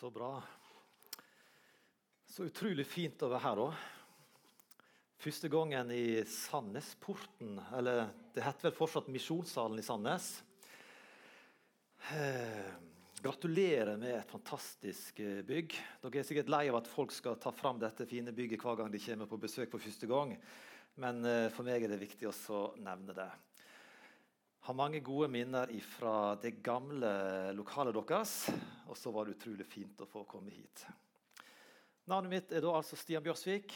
Så bra. Så utrolig fint å være her òg. Første gangen i Sandnesporten. Eller det heter vel fortsatt Misjonssalen i Sandnes. Eh, gratulerer med et fantastisk eh, bygg. Dere er sikkert lei av at folk skal ta fram dette fine bygget hver gang de kommer på besøk for første gang. Men eh, for meg er det viktig å nevne det. Har mange gode minner fra det gamle lokalet deres. Og så var det utrolig fint å få komme hit. Navnet mitt er da altså Stian Bjørsvik.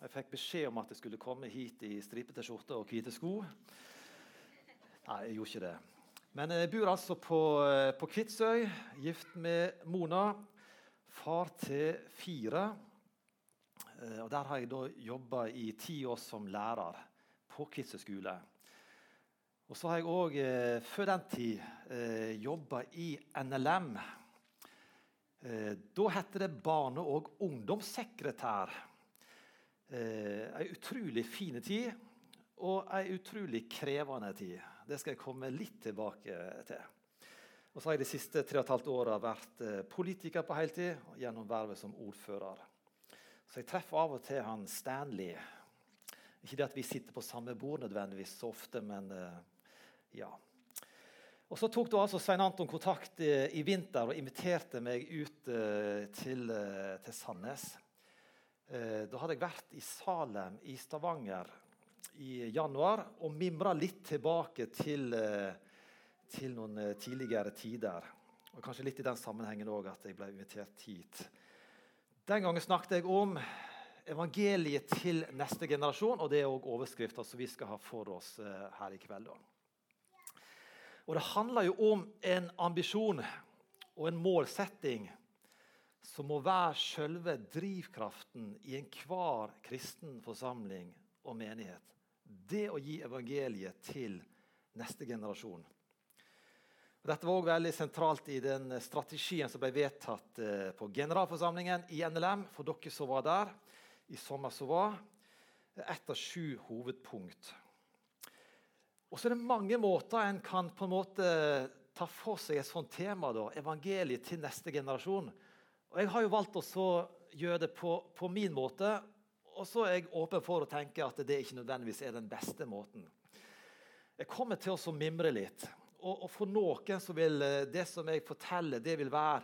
Jeg fikk beskjed om at jeg skulle komme hit i stripete skjorte og hvite sko. Nei, jeg gjorde ikke det. Men jeg bor altså på, på Kvitsøy, gift med Mona. Far til fire. Eh, og Der har jeg da jobba i ti år som lærer på Kvitsøy skole. Og så har jeg òg eh, før den tid eh, jobba i NLM. Eh, da het det barne- og ungdomssekretær. Eh, ei utrolig fin tid og ei utrolig krevende tid. Det skal jeg komme litt tilbake til. Og så har jeg de siste tre og et halvt åra vært eh, politiker på heltid gjennom vervet som ordfører. Så jeg treffer av og til han Stanley. Ikke det at vi sitter på samme bord nødvendigvis så ofte, men eh, ja. Og Så tok da altså Svein Anton kontakt i, i, vinter og inviterte meg ut uh, til, uh, til, Sandnes. Da hadde jeg vært i Salem i Stavanger i januar og mimra litt tilbake til, til noen tidligere tider. Og Kanskje litt i den sammenhengen òg at jeg ble invitert hit. Den gangen snakket jeg om evangeliet til neste generasjon, og det er òg overskrifta som vi skal ha for oss her i kveld. da. Og det handler jo om en ambisjon og en målsetting som må være selve drivkraften i enhver kristen forsamling og menighet. Det å gi evangeliet til neste generasjon. Dette var også veldig sentralt i den strategien som ble vedtatt eh, på generalforsamlingen i NLM. For dere som var der i sommer som var. Ett av sju hovedpunkt. Og så er det mange måter en kan på en måte ta for seg et sånt tema. Da, evangeliet til neste generasjon. Og Jeg har jo valgt å gjøre det på, på, min måte. Og så er jeg åpen for å tenke at det ikke nødvendigvis er den beste måten. Jeg kommer til å mimre litt. Og, og, for noen så vil eh, det som jeg forteller, det vil være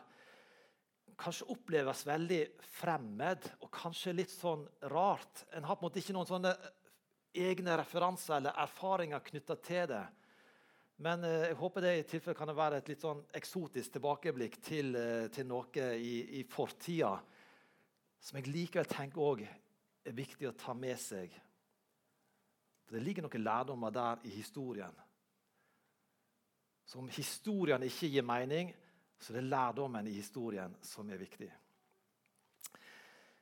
kanskje oppleves veldig fremmed og kanskje litt sånn rart. En har på en måte ikke noen sånne egne referanser eller erfaringer knytta til det. Men eh, jeg håper det i tilfelle kan være et litt sånn eksotisk tilbakeblikk til, eh, til noe i, i fortida som jeg likevel tenker òg er viktig å ta med seg. For Det ligger noen lærdommer der i historien. Så om historien ikke gir mening, så er det lærdommen i historien som er viktig.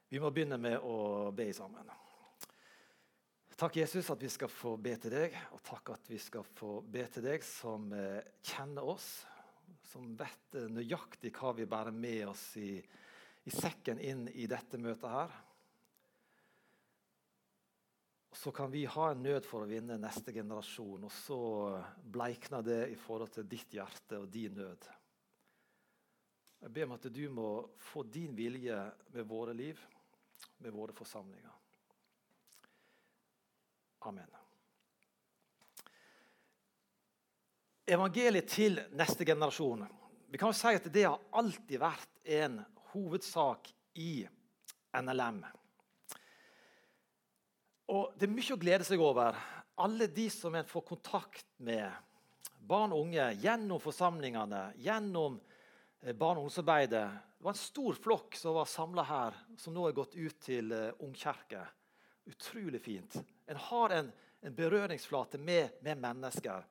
Vi må begynne med å be sammen. Takk, Jesus, at vi skal få be til deg, og takk at vi skal få be til deg som eh, kjenner oss, som vet eh, nøyaktig hva vi bærer med oss i, i sekken inn i dette møtet her. Så kan vi ha en nød for å vinne neste generasjon, og så bleikner det i forhold til ditt hjerte og din nød. Jeg ber om at du må få din vilje med våre liv, med våre forsamlinger. Amen. Evangeliet til neste generasjon. Vi kan jo si at Det har alltid vært en hovedsak i NLM. Og Det er mye å glede seg over. Alle de som en får kontakt med, barn og unge, gjennom forsamlingene, gjennom eh, barne- og ungdomsarbeidet. Det var en stor flokk som var samla her, som nå er gått ut til uh, Ungkirke. Utrolig fint. En har en, en berøringsflate med, med, mennesker.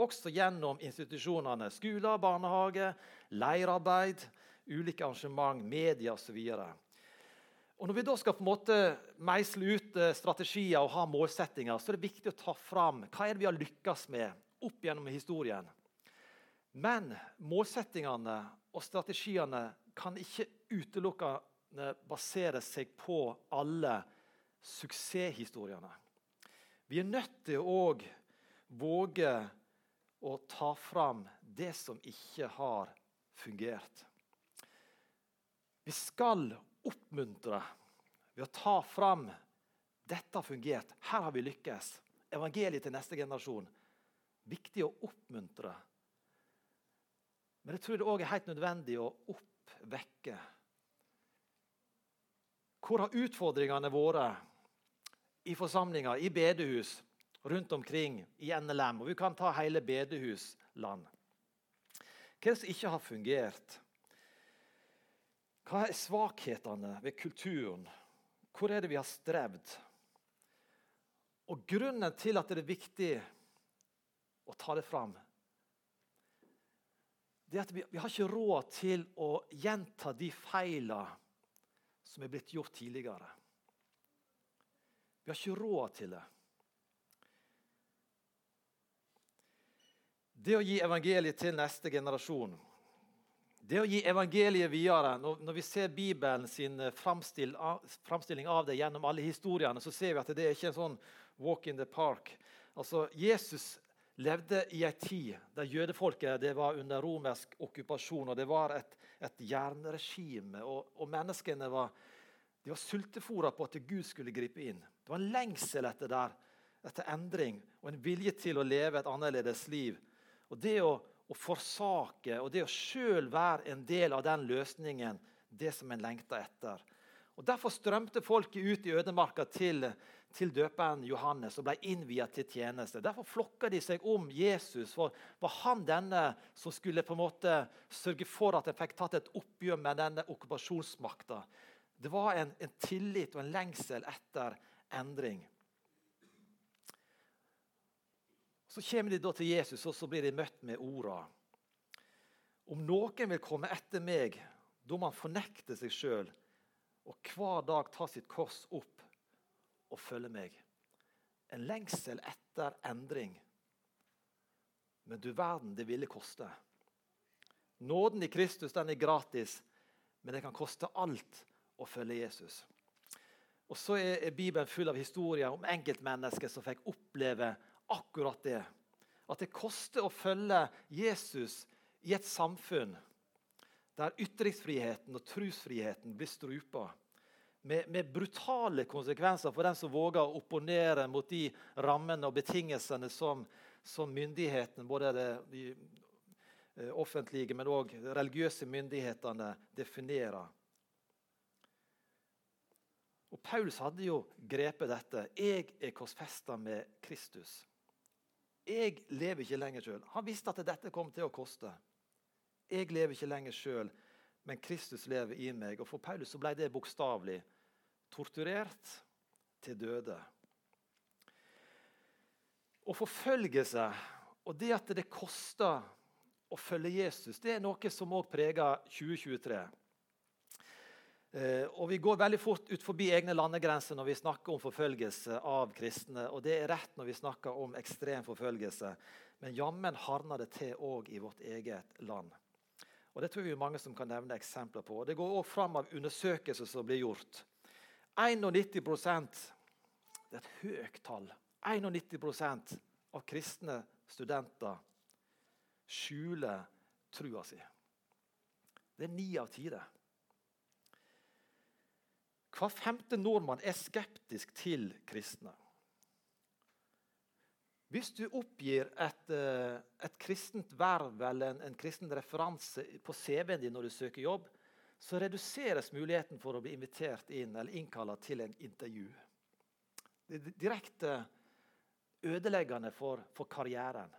Også gjennom institusjonene. Skoler, barnehage, leirarbeid, ulike arrangement, media osv. Og Når vi da skal på en måte meisle ut eh, strategier og ha målsettinger, så er det viktig å ta fram hva er det vi har lykkes med opp gjennom historien. Men målsettingene og strategiene kan ikke utelukkende basere seg på alle suksesshistoriene. Vi er nødt til å våge å ta fram det som ikke har fungert. Vi skal oppmuntre ved å ta fram dette har fungert, her har vi lykkes. Evangeliet til neste generasjon. Viktig å oppmuntre. Men jeg tror det òg er helt nødvendig å oppvekke. Hvor har utfordringene vært i forsamlinger, i bedehus, rundt omkring i NLM? Og vi kan ta hele bedehusland. Hva er det som ikke har fungert? Hva er svakhetene ved kulturen? Hvor er det vi har strevd? Og Grunnen til at det er viktig å ta det fram, det er at vi, vi har ikke råd til å gjenta de feilene som er blitt gjort tidligere. Vi har ikke råd til det. Det å gi evangeliet til neste generasjon, det å gi evangeliet videre Når, vi ser Bibelen sin eh, framstilling av det gjennom alle historiene, så ser vi at det er ikke en sånn walk in the park. Altså, Jesus levde i ei tid der jødefolket var under romersk okkupasjon. og Det var et, et jernregime, og, og, menneskene var, de var sultefòra på at Gud skulle gripe inn. Det var en lengsel etter, der, etter endring og en vilje til å leve et annerledes liv. Og Det å, å forsake og det å sjøl være en del av den løsningen, det som en lengta etter. Og Derfor strømte folket ut i ødemarka til, til døperen Johannes og ble innviet til tjeneste. Derfor flokka de seg om Jesus. For var han denne som skulle på en måte sørge for at en fikk tatt et oppgjør med denne okkupasjonsmakta? Det var en, en tillit og en lengsel etter endring. Så kommer de da til Jesus, og så blir de møtt med orda. Om noen vil komme etter meg, da må han fornekte seg sjøl og hver dag ta sitt kors opp og følge meg. En lengsel etter endring. Men du verden, det ville koste. Nåden i Kristus den er gratis, men det kan koste alt å følge Jesus. Og så er Bibelen full av historier om enkeltmennesker som fikk oppleve akkurat det. At det koster å følge Jesus i et samfunn der ytringsfriheten og trosfriheten blir strupa. Med, med, brutale konsekvenser for den som våger å opponere mot de rammene og betingelsene som, som myndighetene, både de, de eh, offentlige, men òg religiøse myndighetene, definerer. Og Paulus hadde jo grepet dette. 'Jeg er korsfesta med Kristus'. Jeg lever ikke lenger sjøl. Han visste at dette kom til å koste. Jeg lever ikke lenger sjøl, men Kristus lever i meg. Og For Paulus så ble det bokstavelig torturert til døde. Og forfølgelse og det at det koster å følge Jesus, det er noe som òg preger 2023. Eh, og Vi går veldig fort ut forbi egne landegrenser når vi snakker om forfølgelse av kristne. og Det er rett når vi snakker om ekstrem forfølgelse, men jammen hardner det til òg i vårt eget land. Og Det tror vi er mange som kan nevne eksempler på. Det går også fram av undersøkelser som blir gjort. 91% det er et høyt tall. 91% av kristne studenter skjuler trua si. Det er ni av ti. Hver femte nordmann er skeptisk til kristne. Hvis du oppgir et, eh, et kristent verv eller en, en, kristen referanse på CV-en din når du søker jobb, så reduseres muligheten for å bli invitert inn eller innkalla til en intervju. Det er direkte ødeleggende for, for karrieren.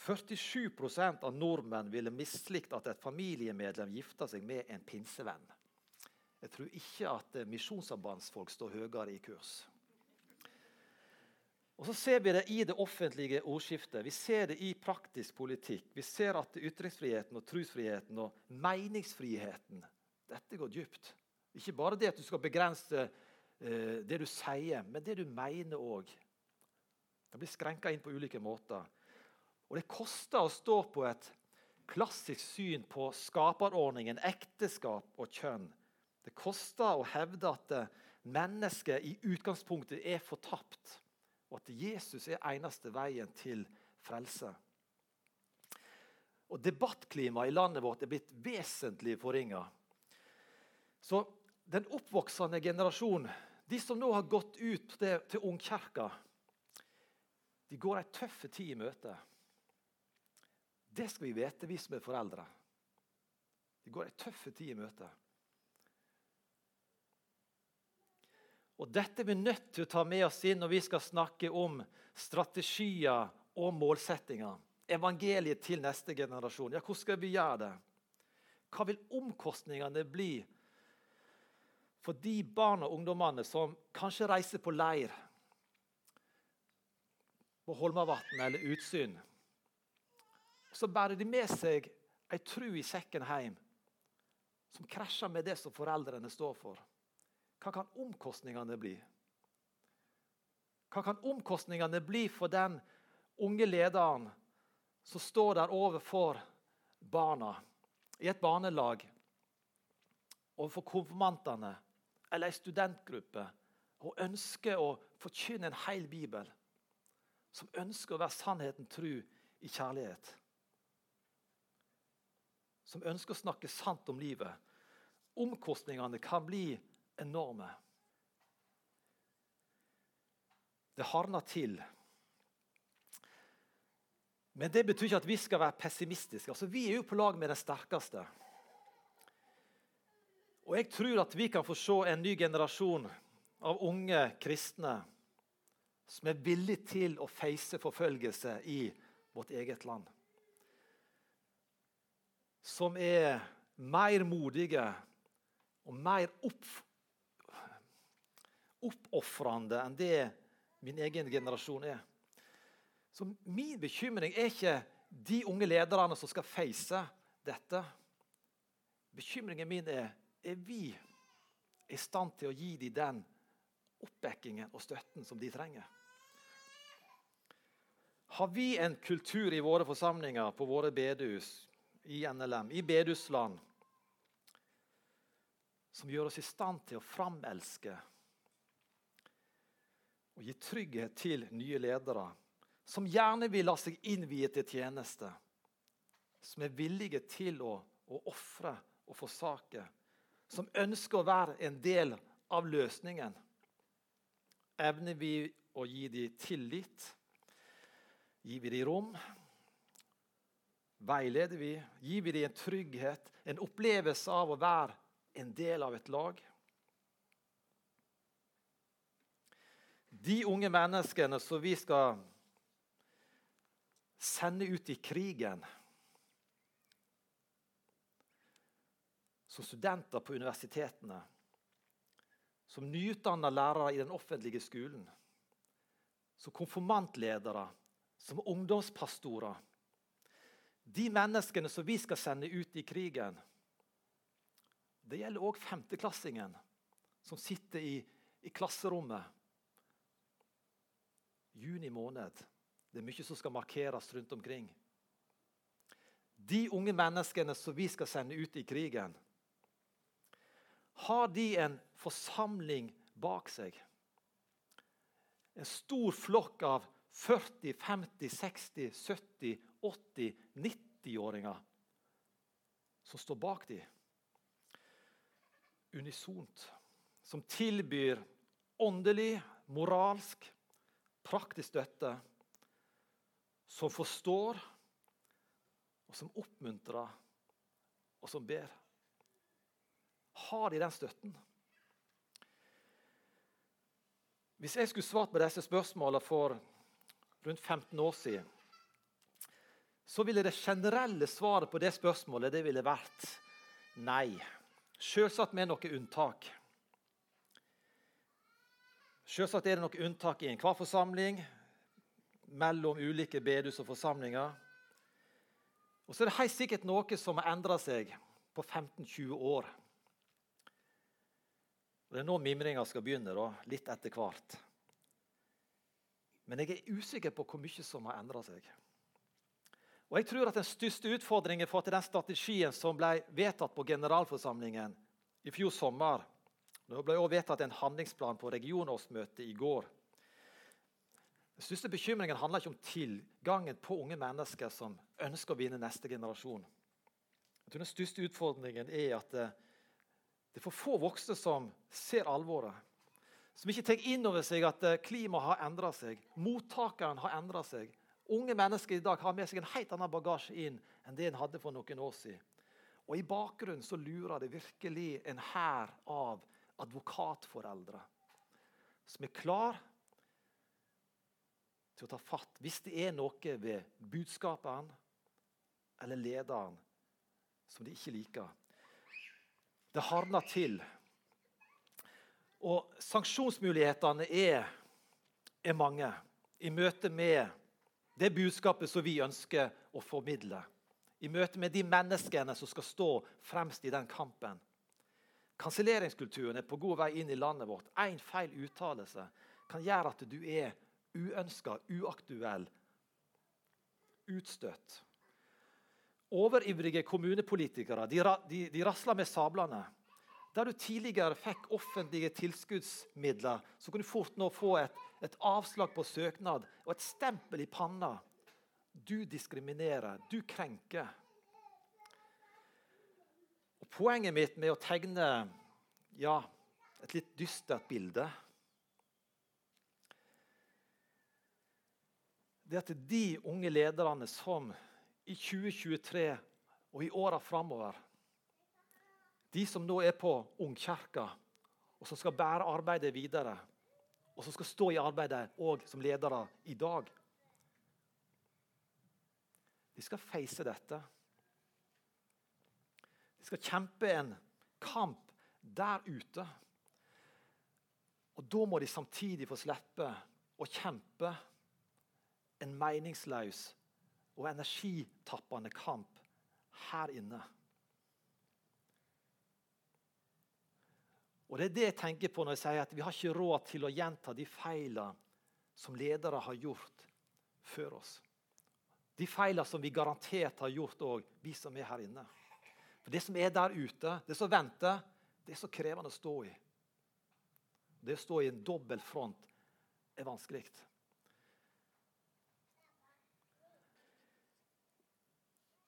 47% av nordmenn ville mislikt at et familiemedlem gifta seg med en pinsevenn. Jeg tror ikke at misjonssambandsfolk står høyere i kurs. Og Så ser vi det i det offentlige ordskiftet. Vi ser det i praktisk politikk. Vi ser at ytringsfriheten og trosfriheten og meningsfriheten Dette går dypt. Ikke bare det at du skal begrense eh, det du sier, men det du mener òg. Det blir skrenka inn på ulike måter. Og det koster å stå på et klassisk syn på skaperordningen, ekteskap og kjønn. Det koster å hevde at mennesket i utgangspunktet er fortapt og at Jesus er eneste veien til frelse. Og debattklimaet i landet vårt er blitt vesentlig forringa. Så den oppvoksende generasjonen, de som nå har gått ut til, til ungkirka, de går ei tøff tid i møte. Det skal vi vite, vi som er foreldre. De går ei tøff tid i møte. Og Dette er vi nødt til å ta med oss inn når vi skal snakke om strategier og målsettinger. Evangeliet til neste generasjon. Ja, Hvordan skal vi gjøre det? Hva vil omkostningene bli for de barna og ungdommene som kanskje reiser på leir på Holmavatn eller Utsyn. Så bærer de med seg ei tru i sekken hjem som krasjer med det som foreldrene står for. Hva kan omkostningene bli? Hva kan omkostningene bli for den unge lederen som står der overfor barna i et barnelag, overfor konfirmantene eller ei studentgruppe og ønsker å forkynne en hel bibel, som ønsker å være sannheten tru i kjærlighet, som ønsker å snakke sant om livet, omkostningene kan bli enorme. Det hardner til. Men det betyr ikke at vi skal være pessimistiske. Altså, vi er jo på lag med den sterkeste. Og Jeg tror at vi kan få se en ny generasjon av unge kristne som er villige til å face forfølgelse i vårt eget land. Som er mer modige og mer opp, oppofrende enn det min egen generasjon er. Så min bekymring er ikke de unge lederne som skal face dette. Bekymringen min er er vi i stand til å gi dem den oppbackingen og støtten som de trenger? Har vi en kultur i våre forsamlinger, på våre bedehus, i NLM, i bedehusland, som gjør oss i stand til å framelske og gi trygghet til nye ledere, som gjerne vil la seg innvie til tjeneste, som er villige til å, å ofre og forsake som ønsker å være en del av løsningen. Evner vi å gi dem tillit? Gir vi dem rom? Veileder vi? Gir vi dem en trygghet, en opplevelse av å være en del av et lag? De unge menneskene som vi skal sende ut i krigen. Som studenter på universitetene, som nyutdanna lærere i den offentlige skolen, som konfirmantledere, som ungdomspastorer. De menneskene som vi skal sende ut i krigen, det gjelder òg femteklassingen som sitter i, i klasserommet. Juni måned. Det er mye som skal markeres rundt omkring. De unge menneskene som vi skal sende ut i krigen, har de en forsamling bak seg. En stor flokk av 40, 50, 60, 70, 80, 90-åringer som står bak dem. Unisont. Som tilbyr åndelig, moralsk, praktisk støtte. Som forstår, og som oppmuntrer, og som ber. Har de den støtten? Hvis jeg skulle svart på disse spørsmålene for rundt 15 år siden, så ville det generelle svaret på det spørsmålet det ville vært nei. Selvsagt med noen unntak. Selvsagt er det nok unntak i enhver forsamling, mellom ulike bedehus og forsamlinger. Og så er det helt sikkert noe som har endra seg på 15-20 år. Og Det er nå mimringa skal begynne, da, litt etter hvert. Men jeg er usikker på hvor mye som har endra seg. Og jeg tror at Den største utfordringen for at den strategien som ble vedtatt på generalforsamlingen i fjor sommer Det ble også vedtatt en handlingsplan på regionårsmøtet i går. Den største bekymringen handler ikke om tilgangen på unge mennesker som ønsker å vinne neste generasjon. Jeg tror Den største utfordringen er at det, det er for få voksne som ser alvoret. Som ikke tar inn over seg at eh, klimaet har endra seg. Mottakeren har endra seg. Unge mennesker i dag har med seg en helt annen bagasje inn enn det en hadde for noen år siden. Og I bakgrunnen så lurer det virkelig en hær av advokatforeldre som er klar til å ta fatt hvis det er noe ved budskaperen eller lederen som de ikke liker. Det hardner til. Og sanksjonsmulighetene er, er mange i møte med det budskapet som vi ønsker å formidle. I møte med de menneskene som skal stå fremst i den kampen. Kanselleringskulturen er på god vei inn i landet vårt. Én feil uttalelse kan gjøre at du er uønska, uaktuell, utstøtt. Overivrige kommunepolitikere de, de, de rasler med sablene. Der du tidligere fikk offentlige tilskuddsmidler, så kan du fort nå få et, et avslag på søknad og et stempel i panna. Du diskriminerer, du krenker. Poenget mitt med å tegne ja, et litt dystert bilde det er at de unge lederne som i 2023 og i åra framover De som nå er på Ungkirka, og som skal bære arbeidet videre, og som skal stå i arbeidet òg som ledere i dag De skal face dette. De skal kjempe en kamp der ute. Og Da må de samtidig få slippe å kjempe en meningsløs og energitappende kamp her inne. Og Det er det jeg tenker på når jeg sier at vi har ikke råd til å gjenta de feilene som ledere har gjort før oss. De feilene som vi garantert har gjort òg, vi som er her inne. For Det som er der ute, det som venter, det er så krevende å stå i. Det å stå i en dobbel front er vanskelig.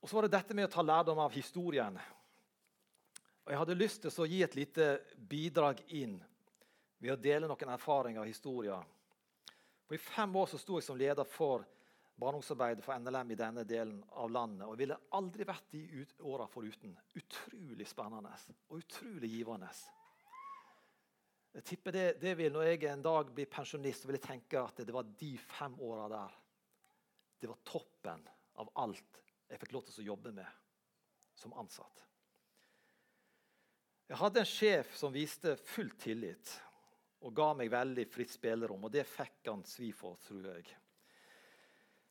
Og så var det dette med å ta lærdom av historien. Og Jeg hadde lyst til å gi et lite bidrag inn ved å dele noen erfaringer og historier. For I fem år så sto jeg som leder for barneomsorgsarbeidet for NLM i denne delen av landet. Og ville aldri vært de åra foruten. Utrolig spennende og utrolig givende. Jeg tipper det, det vil, Når jeg en dag blir pensjonist, vil jeg tenke at det var de fem åra der. Det var toppen av alt jeg fikk lov til å jobbe med som ansatt. Jeg hadde en sjef som viste full tillit og ga meg veldig fritt spillerom. Og det fikk han svi for, tror jeg.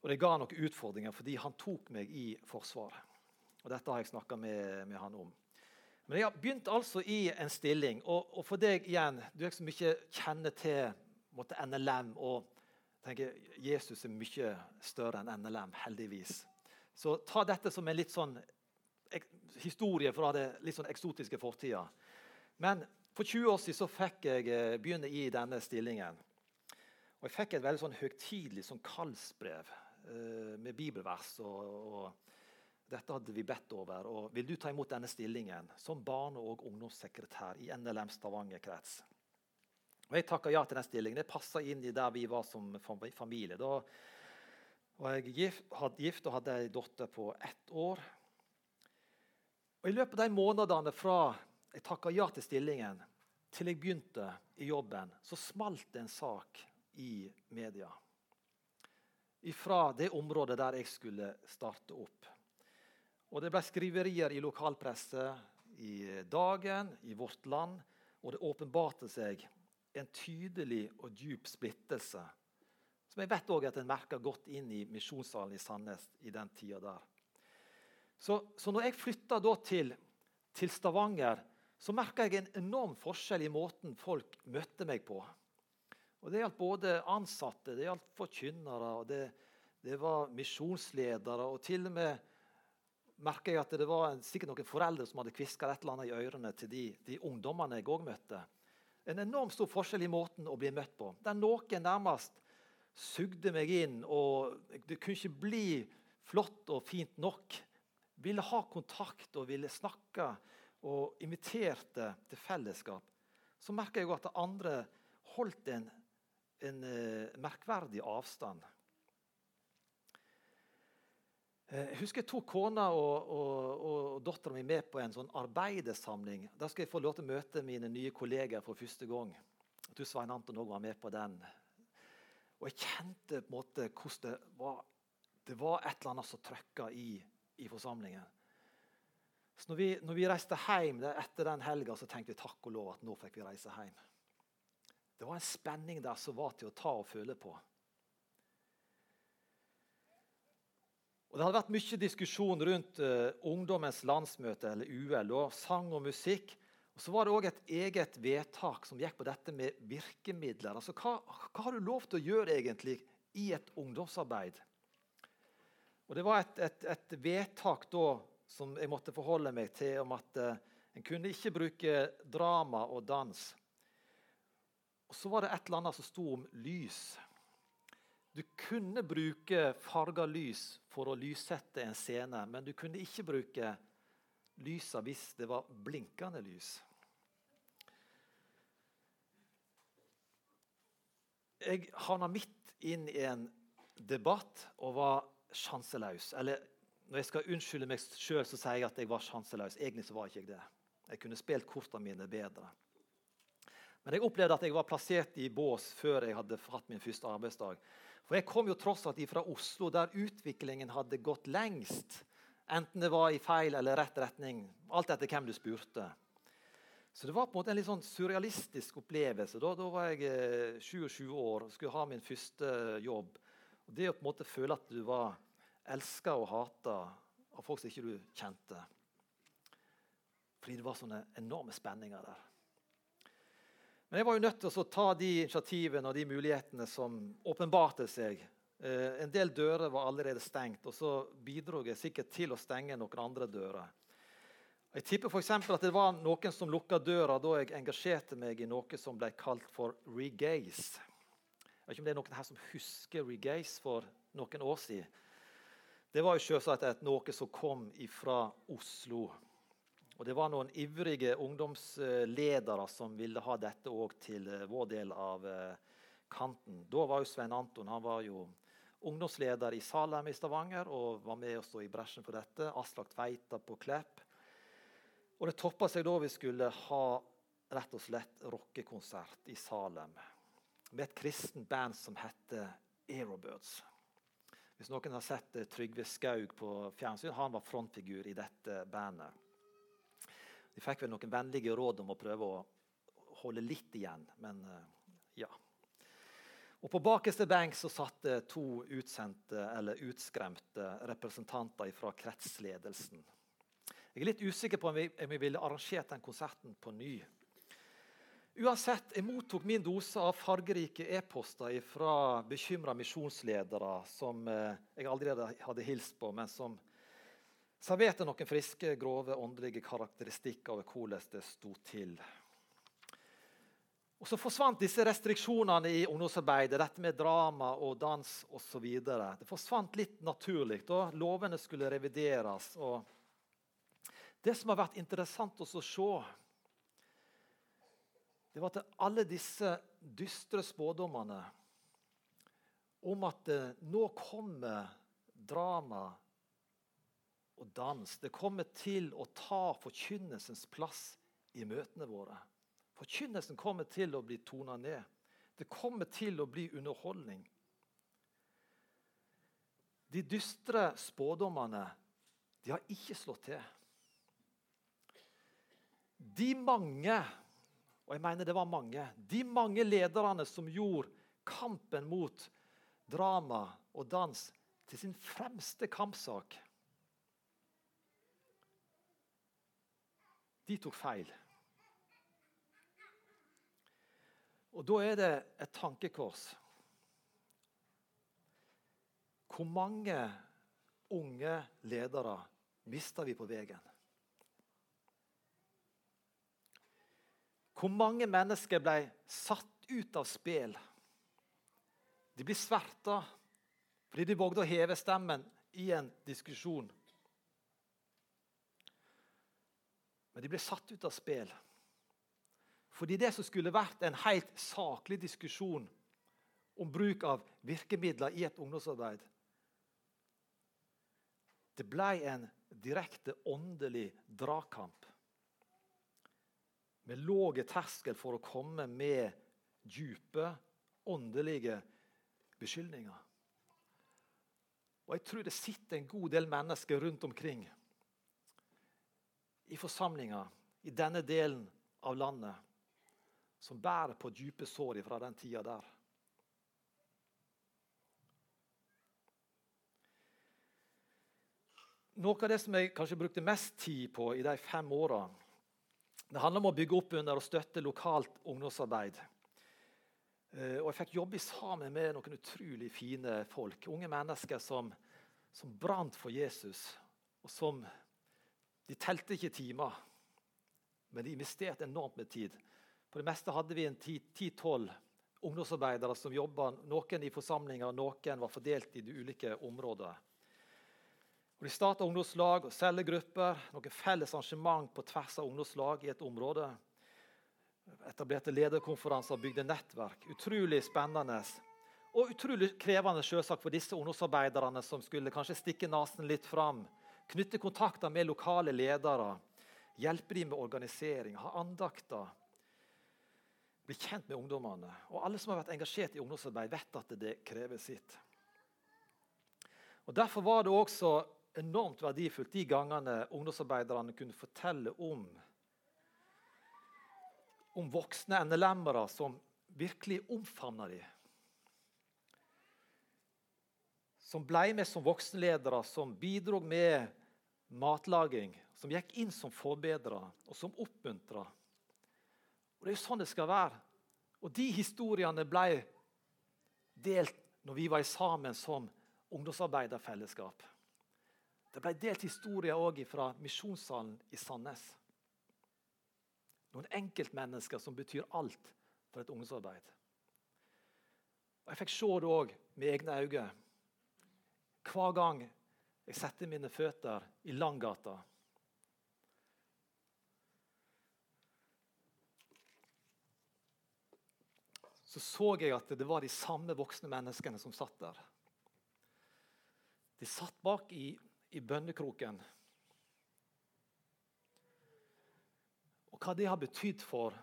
Og det ga noen utfordringer fordi han tok meg i Forsvaret. Og dette har jeg snakka med, med, han om. Men jeg har begynt altså i en stilling. Og, og for deg igjen, du som ikke kjenner til måtte, NLM og tenker Jesus er mye større enn NLM, heldigvis. Så ta dette som en litt sånn historie fra det litt sånn eksotiske fortida. Men for 20 år siden så fikk jeg eh, begynne i denne stillingen. Og Jeg fikk et veldig sånn høytidelig sånn kallsbrev med bibelvers. Og, og, dette hadde vi bedt over. og Vil du ta imot denne stillingen som barne- og ungdomssekretær i NLM Stavanger krets? Og Jeg takka ja til den stillingen. Det passa inn i der vi var som familie. Da og jeg hadde gift og hadde ei datter på ett år. Og I løpet av de månedene fra jeg takka ja til stillingen, til jeg begynte i jobben, så smalt det en sak i media. Fra det området der jeg skulle starte opp. Og Det ble skriverier i lokalpresse, i Dagen, i Vårt Land. Og det åpenbarte seg en tydelig og djup splittelse som jeg vet også at en merka godt inn i misjonssalen i Sandnes i den tida der. Så, så når jeg flytta til, til, Stavanger, så merka jeg en enorm forskjell i måten folk møtte meg på. Og Det gjaldt både ansatte, det gjaldt forkynnere, og det, det var misjonsledere. Og til og med merka jeg at det var sikkert noen foreldre som hadde kviska et eller annet i ørene til de, de ungdommene jeg òg møtte. En enormt stor forskjell i måten å bli møtt på. Der noen nærmest sugde meg inn. og Det kunne ikke bli flott og fint nok. Ville ha kontakt og ville snakke og inviterte til fellesskap. Så merka jeg at andre holdt en, en uh, merkverdig avstand. Eh, jeg husker jeg tok kona og, og, og dattera mi med på en sånn arbeidersamling. Der skal jeg få lov til å møte mine nye kolleger for første gang. Jeg tror Svein Anton òg var med på den. Og jeg kjente på en måte hvordan det var, det var et eller annet som trøkka i, i forsamlingen. Så når vi, når vi reiste hjem etter den helga, tenkte vi takk og lov at nå fikk vi reise hjem. Det var en spenning der som var til å ta og føle på. Og Det hadde vært mye diskusjon rundt uh, ungdommens landsmøte, eller UL, og sang og musikk. Og Så var det òg et eget vedtak som gikk på dette med virkemidler. Altså, hva, hva, har du lov til å gjøre egentlig i et ungdomsarbeid? Og Det var et, et, et vedtak da som jeg måtte forholde meg til, om at uh, en kunne ikke bruke drama og dans. Og Så var det et eller annet som sto om lys. Du kunne bruke farga lys for å lyssette en scene, men du kunne ikke bruke lysa hvis det var blinkende lys. Jeg havna midt inn i en debatt og var sjanseløs. Eller når jeg skal unnskylde meg sjøl, sier jeg at jeg var sjanseløs. Egentlig så var ikke jeg det. Jeg kunne spilt kortene mine bedre. Men jeg opplevde at jeg var plassert i bås før jeg hadde hatt min første arbeidsdag. For jeg kom jo tross alt fra Oslo, der utviklingen hadde gått lengst. Enten det var i feil eller rett retning, alt etter hvem du spurte. Så det var på en måte en litt sånn surrealistisk opplevelse. Da, da var jeg eh, 27 år og skulle ha min første jobb. Og Det å på en måte føle at du var elska og hata av folk som ikke du kjente. Fordi det var sånne enorme spenninger der. Men jeg var jo nødt til å ta de initiativene og de mulighetene som åpenbarte seg. Eh, en del dører var allerede stengt, og så bidro jeg sikkert til å stenge noen andre dører. Jeg tipper for at det var noen som lukka døra da jeg engasjerte meg i noe som ble kalt for regaze. Jeg vet ikke om det er noen her som husker regaze for noen år siden. Det var jo selvsagt noe som kom fra Oslo. Og Det var noen ivrige ungdomsledere som ville ha dette òg til eh, vår del av eh, kanten. Da var jo Svein Anton han var jo ungdomsleder i Salem i Stavanger og var med å stå i bresjen for dette. Aslak Tveita på Klepp. Og Det toppa seg da vi skulle ha rett og slett rockekonsert i Salem med et kristent band som heter Aerobirds. Hvis noen har sett eh, Trygve Skaug på fjernsyn, han var frontfigur i dette bandet. De fikk vel noen vennlige råd om å prøve å holde litt igjen, men eh, ja. Og På bakerste benk så satt det to utsendte eller utskremte representanter fra kretsledelsen. Jeg er litt usikker på om vi, om vi ville arrangert den konserten på ny. Uansett, Jeg mottok min dose av fargerike e-poster fra bekymra misjonsledere som eh, jeg aldri hadde hilst på, men som serverte noen friske, grove åndelige karakteristikker over hvordan det sto til. Og Så forsvant disse restriksjonene i ungdomsarbeidet, dette med drama og dans osv. Det forsvant litt naturlig. da Lovene skulle revideres. og Det som har vært interessant å se, det var at alle disse dystre spådommene om at nå kommer drama og dans. Det kommer til å ta forkynnelsens plass i møtene våre. Forkynnelsen kommer til å bli tona ned. Det kommer til å bli underholdning. De dystre spådommene de har ikke slått til. De mange, og jeg mener det var mange, de mange lederne som gjorde kampen mot drama og dans til sin fremste kampsak De tok feil. Og da er det et tankekors. Hvor mange unge ledere mista vi på veien? Hvor mange mennesker ble satt ut av spill De blir sverta fordi de vågde å heve stemmen i en diskusjon. Men de ble satt ut av spill. Fordi det som skulle vært en helt saklig diskusjon om bruk av virkemidler i et ungdomsarbeid, det ble en direkte åndelig dragkamp. Med låg terskel for å komme med dype, åndelige beskyldninger. Og Jeg tror det sitter en god del mennesker rundt omkring i forsamlinger i denne delen av landet som bærer på dype sår fra den tida der. Noe av det som jeg kanskje brukte mest tid på i de fem åra, det handler om å bygge opp under og støtte lokalt ungdomsarbeid. Eh, og Jeg fikk jobbe sammen med noen utrolig fine folk. Unge mennesker som, som brant for Jesus. og som De telte ikke timer, men de investerte enormt med tid. På det meste hadde vi en 10-12 ungdomsarbeidere som jobba, noen i forsamlinger, noen var fordelt i de ulike områdene. Og de starta ungdomslag og cellegrupper, noen felles arrangement på tvers av ungdomslag i et område. Etablerte lederkonferanser og bygde nettverk. Utrolig spennende. Og utrolig krevende selvsagt for disse ungdomsarbeiderne som skulle kanskje stikke nesen litt fram. Knytte kontakter med lokale ledere. Hjelpe dem med organisering, ha andakter bli kjent med ungdommene. Og Alle som har vært engasjert i ungdomsarbeid, vet at det krever sitt. Og Derfor var det også enormt verdifullt de gangene ungdomsarbeiderne kunne fortelle om om voksne NLM-ere som virkelig omfavna dem. Som ble med som voksenledere, som bidro med matlaging, som gikk inn som forbedrere og som oppmuntra. Og Det er jo sånn det skal være. Og de historiene ble delt når vi var sammen som ungdomsarbeiderfellesskap. Det ble delt historier òg fra misjonssalen i Sandnes. Noen enkeltmennesker som betyr alt for et ungdomsarbeid. Og Jeg fikk se det òg med egne øyne hver gang jeg setter mine føtter i Langgata så så jeg at det var de samme voksne menneskene som satt der. De satt bak i, i bønnekroken. Og hva det har betydd for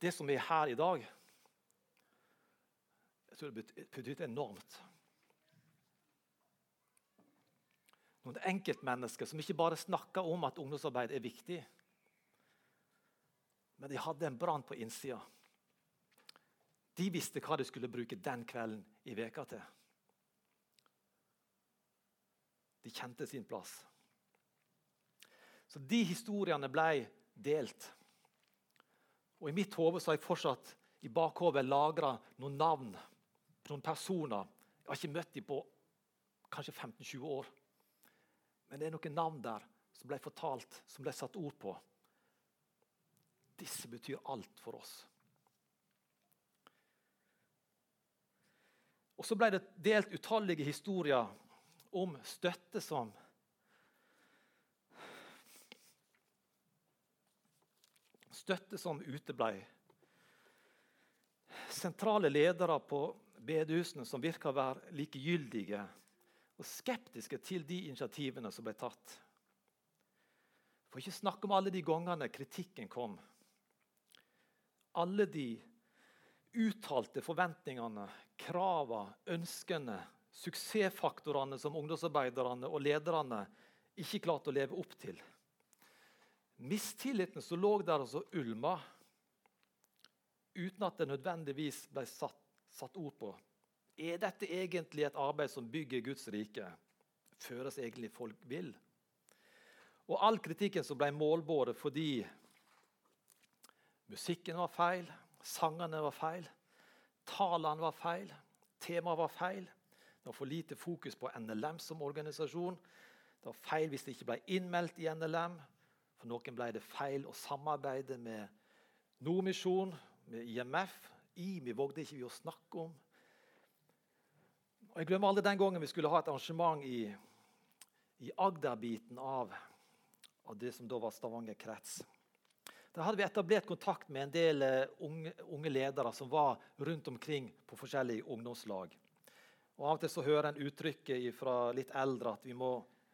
det som er her i dag Jeg tror det har betydd enormt. Noen enkeltmennesker som ikke bare snakka om at ungdomsarbeid er viktig, men de hadde en brann på innsida. De visste hva de skulle bruke den kvelden i veka til. De kjente sin plass. Så de historiene ble delt. Og I mitt hode har jeg fortsatt i bakhodet lagra noen navn noen personer. Jeg har ikke møtt dem på kanskje 15-20 år. Men det er noen navn der som ble fortalt, som ble satt ord på. Disse betyr alt for oss. Og så ble det delt utallige historier om støtte som Støtte som uteblei. Sentrale ledere på bedehusene som virka å være likegyldige og skeptiske til de initiativene som ble tatt. For ikke snakke om alle de gangene kritikken kom. Alle de uttalte forventningene, kravene, ønskene, suksessfaktorene som ungdomsarbeiderne og lederne ikke klarte å leve opp til. Mistilliten som lå der og så ulma, uten at det nødvendigvis ble satt, satt ord på. Er dette egentlig et arbeid som bygger Guds rike? Føres egentlig folk vil? Og all kritikken som ble målbåret fordi musikken var feil, Sangene var feil. Talene var feil. Temaet var feil. Det var for lite fokus på NLM som organisasjon. Det var feil hvis det ikke ble innmeldt i NLM. For noen ble det feil å samarbeide med Nordmisjon, med IMF. IMI vågde ikke vi å snakke om. Og Jeg glemmer aldri den gangen vi skulle ha et arrangement i, i Agder-biten av, av, det som da var Stavanger krets. Der hadde vi etablert kontakt med en del eh, unge, unge ledere som var rundt omkring på forskjellige ungdomslag. Og Av og til så hører en uttrykket fra litt eldre at vi må,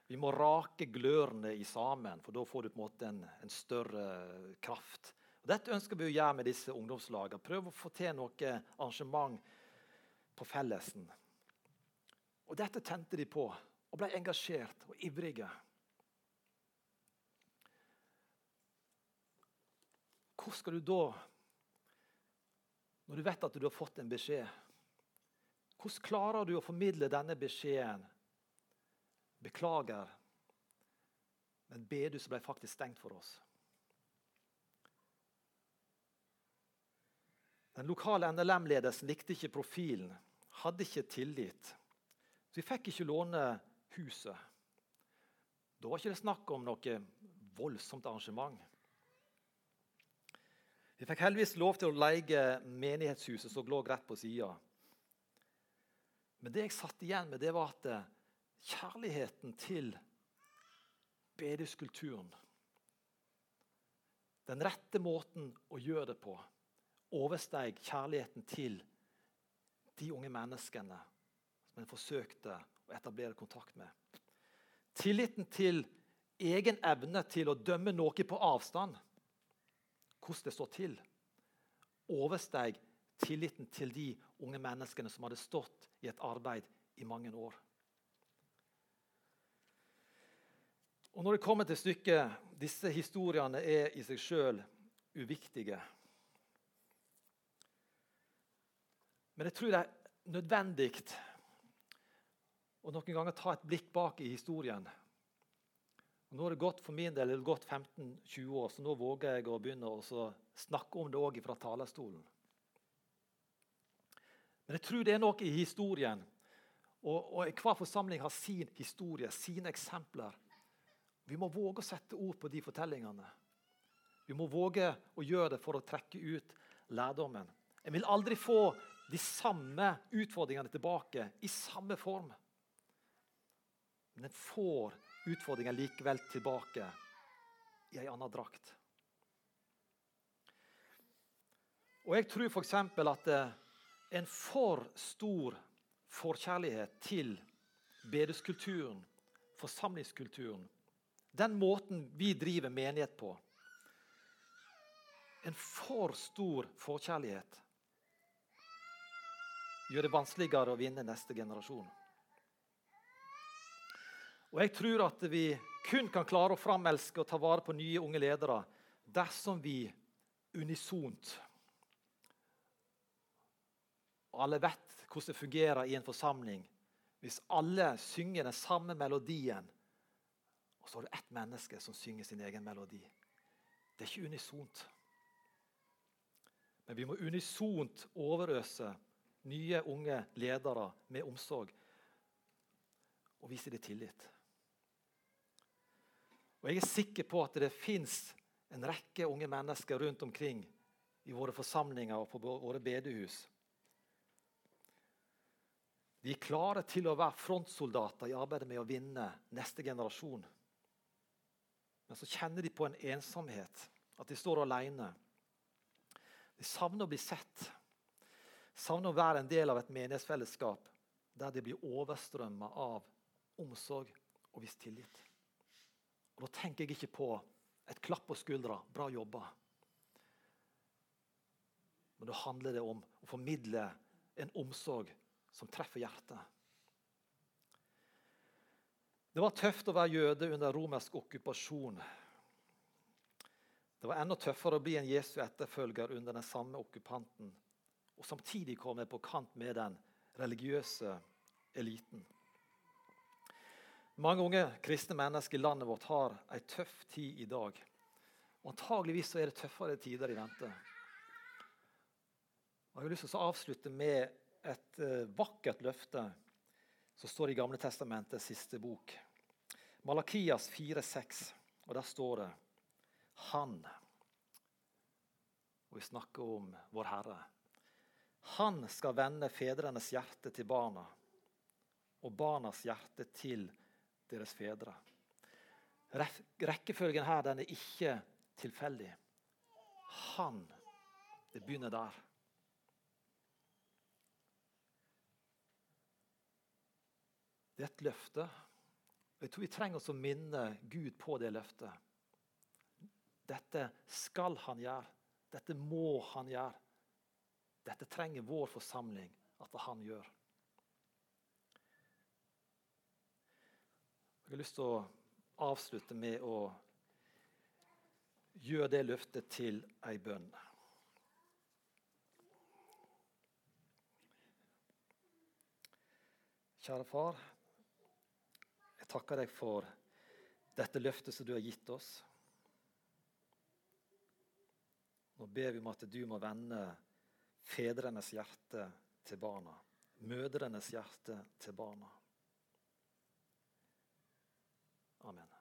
vi må rake glørne i sammen, for da får du på en måte en, en større kraft. Og dette ønsker vi å gjøre med disse ungdomslagene. Prøve å få til noe arrangement på fellesen. Og dette tente de på og ble engasjert og ivrige. Hvor skal du da, når du vet at du har fått en beskjed Hvordan klarer du å formidle denne beskjeden? Beklager, men bedehuset ble faktisk stengt for oss. Den lokale NLM-ledelsen likte ikke profilen, hadde ikke tillit. Så vi fikk ikke låne huset. Da var ikke det snakk om noe voldsomt arrangement. Vi fikk heldigvis lov til å leie menighetshuset som lå rett på sida. Men det jeg satt igjen med, det var at eh, kjærligheten til bedehuskulturen Den rette måten å gjøre det på oversteg kjærligheten til de unge menneskene som en forsøkte å etablere kontakt med. Tilliten til egen evne til å dømme noe på avstand, hvordan det står til, oversteg tilliten til de unge menneskene som hadde stått i et arbeid i mange år. Og Når det kommer til stykket, disse historiene er i seg sjøl uviktige. Men jeg tror det er nødvendig å noen ganger ta et blikk bak i historien. Og nå har det gått for min del det gått 15-20 år, så nå våger jeg å begynne å snakke om det òg fra talerstolen. Men jeg tror det er noe i historien. Og, og Hver forsamling har sin historie, sine eksempler. Vi må våge å sette ord på de fortellingene. Vi må våge å gjøre det for å trekke ut lærdommen. Jeg vil aldri få de samme utfordringene tilbake i samme form. Men den får utfordringen likevel tilbake i ei anna drakt. Og Jeg tror f.eks. at eh, en for stor forkjærlighet til bedeskulturen, forsamlingskulturen, den måten vi driver menighet på En for stor forkjærlighet gjør det vanskeligere å vinne neste generasjon. Og Jeg tror at vi kun kan klare å framelske og ta vare på nye unge ledere dersom vi unisont Og alle vet hvordan det fungerer i en forsamling. Hvis alle synger den samme melodien, og så har du ett menneske som synger sin egen melodi. Det er ikke unisont. Men vi må unisont overøse nye, unge ledere med omsorg. Og vise dem tillit. Og Jeg er sikker på at det fins en rekke unge mennesker rundt omkring i våre forsamlinger og på våre bedehus. De er klare til å være frontsoldater i arbeidet med å vinne neste generasjon. Men så kjenner de på en ensomhet, at de står alene. De savner å bli sett. Savner å være en del av et menighetsfellesskap der de blir overstrømma av omsorg og viss tillit. Og Da tenker jeg ikke på et klapp på skuldra 'bra jobba'. Men da handler det om å formidle en omsorg som treffer hjertet. Det var tøft å være jøde under romersk okkupasjon. Det var enda tøffere å bli en Jesu etterfølger under den samme okkupanten og samtidig komme på kant med den religiøse eliten. Mange unge kristne mennesker i landet vårt har ei tøff tid i dag. Antageligvis er det tøffere tider i vente. Og jeg har lyst til å avslutte med et uh, vakkert løfte som står i Gamle testamentets siste bok. Malakias 4,6. Og der står det Han. Og vi snakker om Vår Herre. Han skal vende fedrenes hjerte til barna og barnas hjerte til deres fedre. Rekkefølgen her den er ikke tilfeldig. Han Det begynner der. Det er et løfte. Jeg tror vi trenger oss å minne Gud på det løftet. Dette skal han gjøre. Dette må han gjøre. Dette trenger vår forsamling at han gjør. Jeg har lyst til å avslutte med å gjøre det løftet til ei bønn. Kjære far, jeg takker deg for dette løftet som du har gitt oss. Nå ber vi om at du må vende fedrenes hjerte til barna, mødrenes hjerte til barna. Amen.